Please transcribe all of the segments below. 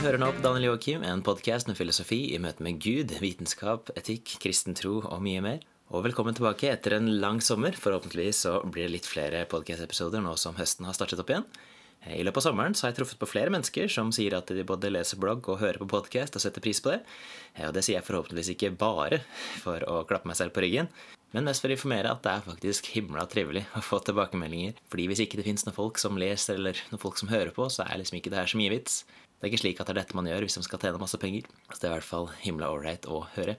Hører nå på Daniel Joakim, en podkast med filosofi i møte med Gud, vitenskap, etikk, kristen tro og mye mer. Og velkommen tilbake etter en lang sommer. Forhåpentligvis så blir det litt flere podkast-episoder nå som høsten har startet opp igjen. I løpet av sommeren så har jeg truffet på flere mennesker som sier at de både leser blogg og hører på podkast og setter pris på det. Og det sier jeg forhåpentligvis ikke bare for å klappe meg selv på ryggen, men mest for å informere at det er faktisk himla trivelig å få tilbakemeldinger. Fordi hvis ikke det fins noen folk som leser, eller noen folk som hører på, så er liksom ikke det her så mye vits. Det er ikke slik at det er dette man gjør hvis man skal tjene masse penger. Så det er i hvert fall himla ålreit å høre.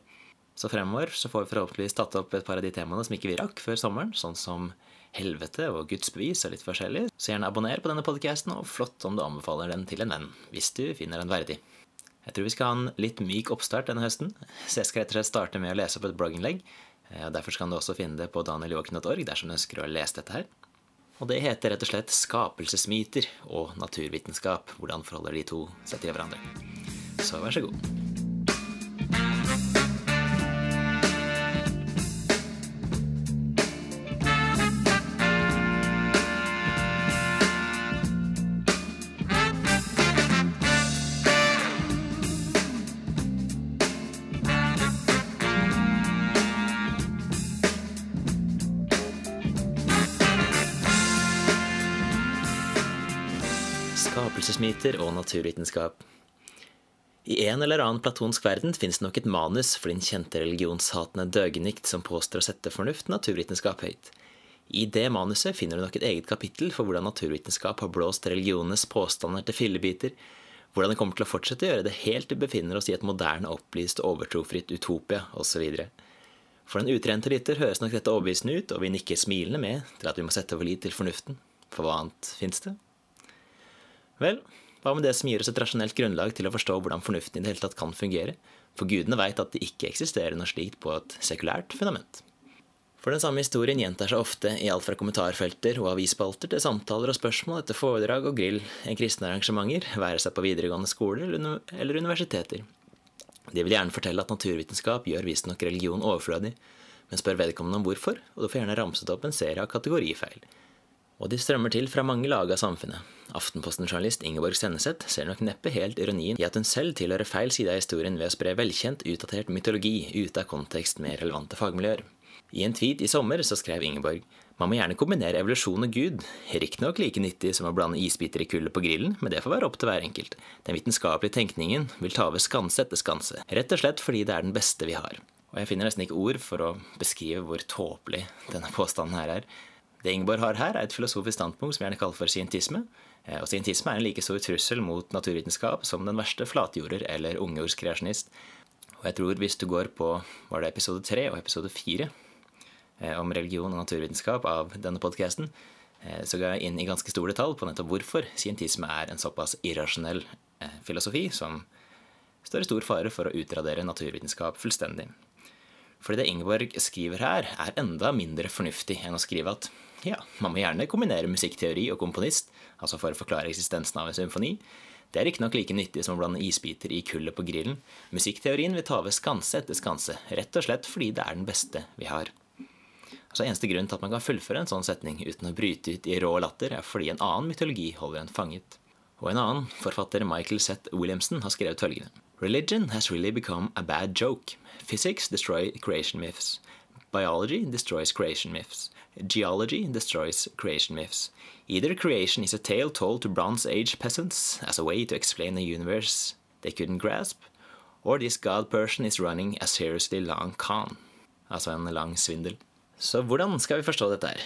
Så fremover så får vi forhåpentligvis tatt opp et par av de temaene som ikke vi rakk før sommeren, sånn som helvete og gudsbevis og litt forskjellig. Så gjerne abonner på denne podcasten, og flott om du anbefaler den til en venn, hvis du finner den verdig. Jeg tror vi skal ha en litt myk oppstart denne høsten, så jeg skal rett og slett starte med å lese opp et blogginnlegg Eh, Derfor kan du også finne det på danieljoakim.org dersom du ønsker å lese dette her. Og det heter rett og slett skapelsesmyter og naturvitenskap. Hvordan forholder de to seg til hverandre? Så vær så god. Skapelsesmyter og naturvitenskap. I en eller annen platonsk verden finnes det nok et manus for din kjente religionshatende døgenikt som påstår å sette fornuft naturvitenskap høyt. I det manuset finner du nok et eget kapittel for hvordan naturvitenskap har blåst religionenes påstander til fillebiter, hvordan det kommer til å fortsette å gjøre det helt til vi befinner oss i et moderne, opplyst overtrofritt utopia, osv. For den utrente lytter høres nok dette overbevisende ut, og vi nikker smilende med til at vi må sette vår lit til fornuften. For hva annet fins det? Vel, hva med det som gir oss et rasjonelt grunnlag til å forstå hvordan fornuften i det hele tatt kan fungere? For gudene veit at det ikke eksisterer noe slikt på et sekulært fundament. For den samme historien gjentar seg ofte i alt fra kommentarfelter og avisspalter til samtaler og spørsmål etter foredrag og grill en kristne arrangementer, være seg på videregående skoler eller universiteter. De vil gjerne fortelle at naturvitenskap gjør visstnok religion overflødig, men spør vedkommende om hvorfor, og du får gjerne ramset opp en serie av kategorifeil. Og de strømmer til fra mange lag av samfunnet. Aftenposten-journalist Ingeborg Senneseth ser nok neppe helt ironien i at hun selv tilhører feil side av historien ved å spre velkjent, utdatert mytologi ute av kontekst med relevante fagmiljøer. I en tweet i sommer så skrev Ingeborg man må gjerne kombinere evolusjon og Gud, riktignok like nyttig som å blande isbiter i kullet på grillen, men det får være opp til hver enkelt. Den vitenskapelige tenkningen vil ta over skanse etter skanse, rett og slett fordi det er den beste vi har. Og jeg finner nesten ikke ord for å beskrive hvor tåpelig denne påstanden her er. Det Ingeborg har her, er et filosofisk standpunkt som gjerne kalles for scientisme. Eh, og scientisme er en like stor trussel mot naturvitenskap som den verste flatjorder eller ungjordskreasjonist. Og jeg tror hvis du går på var det episode tre og episode fire eh, om religion og naturvitenskap av denne podkasten, eh, så ga jeg inn i ganske stor detalj på nettopp hvorfor scientisme er en såpass irrasjonell filosofi som står i stor fare for å utradere naturvitenskap fullstendig. Fordi det Ingeborg skriver her, er enda mindre fornuftig enn å skrive at ja, man må gjerne kombinere musikkteori og komponist, altså for å forklare eksistensen av en symfoni. Det er riktignok like nyttig som å blande isbiter i kullet på grillen. Musikkteorien vil ta over skanse etter skanse, rett og slett fordi det er den beste vi har. Altså Eneste grunn til at man kan fullføre en sånn setning uten å bryte ut i rå latter, er fordi en annen mytologi holder en fanget. Og en annen, forfatter Michael Seth Williamson, har skrevet følgende. Religion has really become a bad joke. Physics destroy creation myths. Biology destroys creation myths. Geology destroys creation myths. Either creation is a tale told to Bronze Age peasants as a way to explain a universe they couldn't grasp, or this god person is running a seriously long con. Altså en lang svindel. Så hvordan skal vi forstå dette her?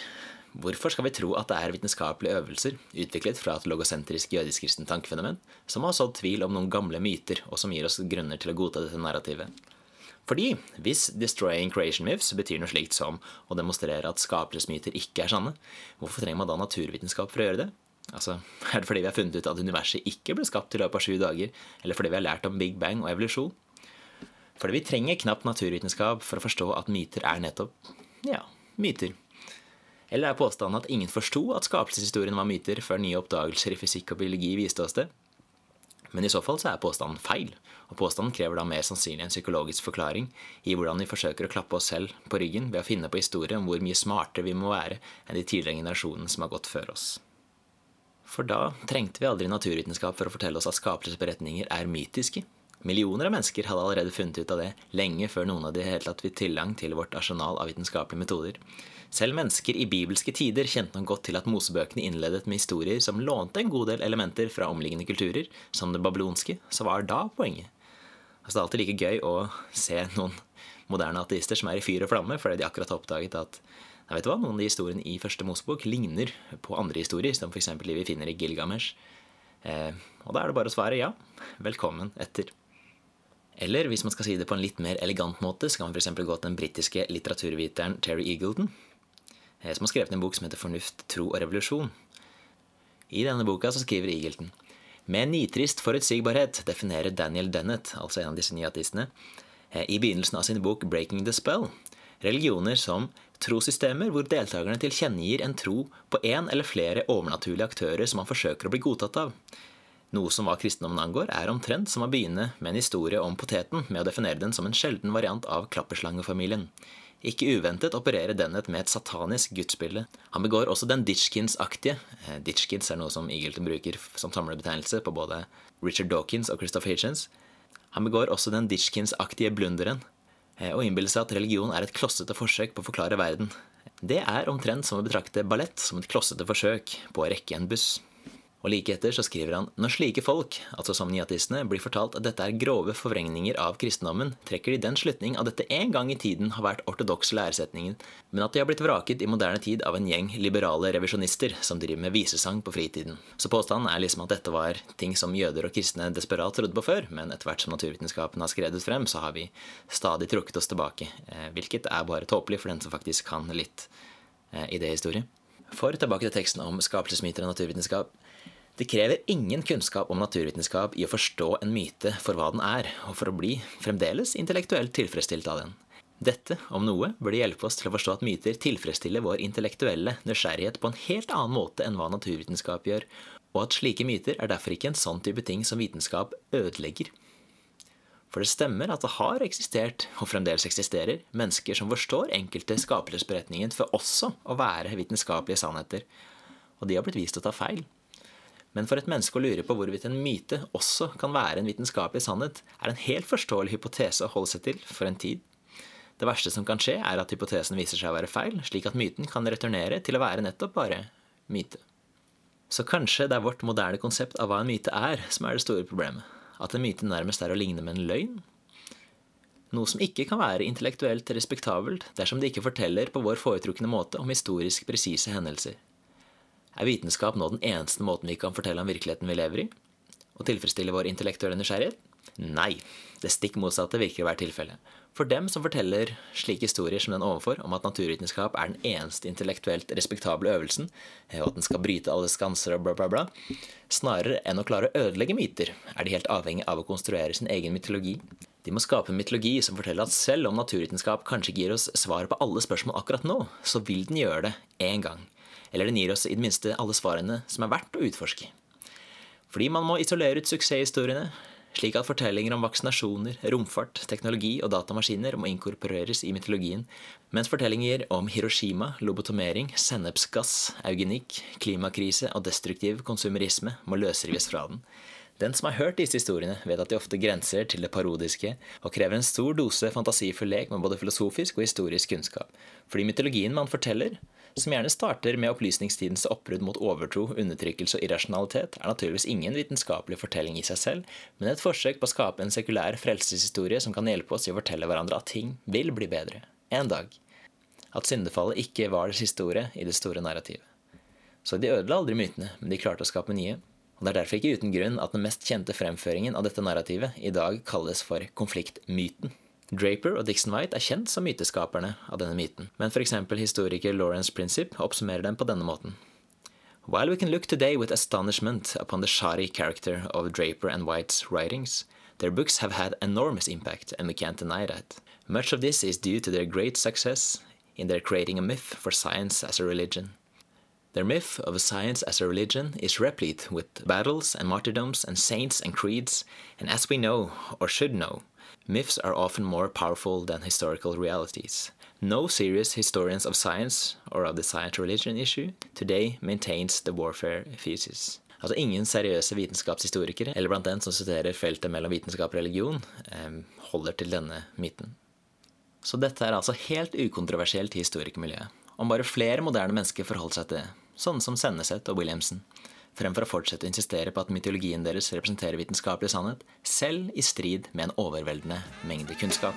Hvorfor skal vi tro at det er vitenskapelige øvelser, utviklet fra et logosentrisk jødisk-kristent tankefenomen som har sådd tvil om noen gamle myter, og som gir oss grunner til å godta dette narrativet? Fordi hvis 'destroying creation myths' betyr noe slikt som å demonstrere at skapelsesmyter ikke er sanne, hvorfor trenger man da naturvitenskap for å gjøre det? Altså, Er det fordi vi har funnet ut at universet ikke ble skapt i løpet av sju dager, eller fordi vi har lært om Big Bang og evolusjon? Fordi vi trenger knapt naturvitenskap for å forstå at myter er nettopp ja, myter. Eller er påstanden at ingen forsto at skapelseshistorien var myter før nye oppdagelser i fysikk og biologi viste oss det? Men i så fall så er påstanden feil, og påstanden krever da mer sannsynlig en psykologisk forklaring i hvordan vi forsøker å klappe oss selv på ryggen ved å finne på historier om hvor mye smartere vi må være enn de tidligere generasjonene som har gått før oss. For da trengte vi aldri naturvitenskap for å fortelle oss at skapelsesberetninger er mytiske. Millioner av mennesker hadde allerede funnet ut av det lenge før noen av de helt tatt fikk tilgang til vårt arsenal av vitenskapelige metoder. Selv mennesker i bibelske tider kjente nok godt til at mosebøkene innledet med historier som lånte en god del elementer fra omliggende kulturer, som det babylonske, så var da poenget. Altså, det er alltid like gøy å se noen moderne ateister som er i fyr og flamme fordi de akkurat har oppdaget at jeg vet hva, noen av de historiene i første Mosebok ligner på andre historier, som f.eks. de vi finner i Gilgamesh. Eh, og da er det bare å svare ja. Velkommen etter. Eller hvis man skal si det på en litt mer elegant måte, så kan man f.eks. gå til den britiske litteraturviteren Terry Eagleton, som har skrevet en bok som heter Fornuft, tro og revolusjon. I denne boka så skriver Eagleton med nitrist forutsigbarhet definerer Daniel Dennett, altså en av disse nye artistene, i begynnelsen av sin bok Breaking the Spell, religioner som trossystemer hvor deltakerne tilkjennegir en tro på én eller flere overnaturlige aktører som man forsøker å bli godtatt av. Noe som hva kristendommen angår, er omtrent som å begynne med en historie om poteten med å definere den som en sjelden variant av klapperslangefamilien. Ikke uventet opererer Dennett med et satanisk gudsbilde. Han begår også den Ditchkins-aktige eh, Ditchkins er noe som Eagleton bruker som samlebetegnelse på både Richard Dawkins og Christopher Hitchens. Han begår også den Ditchkins-aktige blunderen Eh, og innbiller seg at religion er et klossete forsøk på å forklare verden. Det er omtrent som å betrakte ballett som et klossete forsøk på å rekke en buss. Og like etter så skriver han når slike folk, altså som nyatistene, blir fortalt at dette er grove forvrengninger av kristendommen, trekker de den slutning at dette en gang i tiden har vært ortodokse læresetningen, men at de har blitt vraket i moderne tid av en gjeng liberale revisjonister som driver med visesang på fritiden. Så påstanden er liksom at dette var ting som jøder og kristne desperat trodde på før, men etter hvert som naturvitenskapen har skredet frem, så har vi stadig trukket oss tilbake, eh, hvilket er bare tåpelig for den som faktisk kan litt eh, idéhistorie. For tilbake til teksten om skapelsesmyter og naturvitenskap. Det krever ingen kunnskap om naturvitenskap i å forstå en myte for hva den er, og for å bli fremdeles intellektuelt tilfredsstilt av den. Dette, om noe, burde hjelpe oss til å forstå at myter tilfredsstiller vår intellektuelle nysgjerrighet på en helt annen måte enn hva naturvitenskap gjør, og at slike myter er derfor ikke en sånn type ting som vitenskap ødelegger. For det stemmer at det har eksistert, og fremdeles eksisterer, mennesker som forstår enkelte skapelsesberetninger for også å være vitenskapelige sannheter, og de har blitt vist å ta feil. Men for et menneske å lure på hvorvidt en myte også kan være en vitenskapelig sannhet, er en helt forståelig hypotese å holde seg til for en tid. Det verste som kan skje, er at hypotesen viser seg å være feil, slik at myten kan returnere til å være nettopp bare myte. Så kanskje det er vårt moderne konsept av hva en myte er, som er det store problemet. At en myte nærmest er å ligne med en løgn. Noe som ikke kan være intellektuelt respektabelt dersom det ikke forteller på vår foretrukne måte om historisk presise hendelser. Er vitenskap nå den eneste måten vi kan fortelle om virkeligheten vi lever i? Og tilfredsstille vår intellektuelle nysgjerrighet? Nei. Det stikk motsatte virker å være tilfellet. For dem som forteller slike historier som den ovenfor, om at naturvitenskap er den eneste intellektuelt respektable øvelsen, og at den skal bryte alle skanser og bla, bla, bla, snarere enn å klare å ødelegge myter, er de helt avhengig av å konstruere sin egen mytologi. De må skape en mytologi som forteller at selv om naturvitenskap kanskje gir oss svaret på alle spørsmål akkurat nå, så vil den gjøre det en gang. Eller den gir oss i det minste alle svarene som er verdt å utforske. Fordi man må isolere ut suksesshistoriene, slik at fortellinger om vaksinasjoner, romfart, teknologi og datamaskiner må inkorporeres i mytologien, mens fortellinger om Hiroshima, lobotomering, sennepsgass, eugenikk, klimakrise og destruktiv konsumerisme må løsrives fra den. Den som har hørt disse historiene, vet at de ofte grenser til det parodiske, og krever en stor dose fantasifull lek med både filosofisk og historisk kunnskap. Fordi mytologien man forteller, som gjerne starter med opplysningstidens oppbrudd mot overtro, undertrykkelse og irrasjonalitet, er naturligvis ingen vitenskapelig fortelling i seg selv, men et forsøk på å skape en sekulær frelseshistorie som kan hjelpe oss i å fortelle hverandre at ting vil bli bedre. En dag. At syndefallet ikke var det siste ordet i det store narrativet. Så de ødela aldri mytene, men de klarte å skape nye. Og Det er derfor ikke uten grunn at den mest kjente fremføringen av dette narrativet i dag kalles for konfliktmyten. Draper og Dixon White er kjent som myteskaperne av denne myten, men f.eks. historiker Lawrence Princip oppsummerer dem på denne måten. While we can look today with astonishment upon the shoddy character of Draper and White's writings, their books have had enormous impact, and we can't deny that. Much of this is due to their great success in their creating a myth for science as a religion. Their myth of science as a religion is replete with battles and martyrdoms and saints and creeds, and as we know, or should know, Myths are often more powerful than historical realities. No serious historians of science or of the science religion issue today maintains the warfare thesis. Altså Ingen seriøse vitenskapshistorikere, eller blant den som studerer feltet mellom vitenskap og religion, holder til denne myten. Så dette er altså helt ukontroversielt i historikermiljøet. Om bare flere moderne mennesker forholder seg til det, sånne som Senneset og Williamson, fremfor å fortsette å insistere på at mytologien deres representerer vitenskapelig sannhet, selv i strid med en overveldende mengde kunnskap.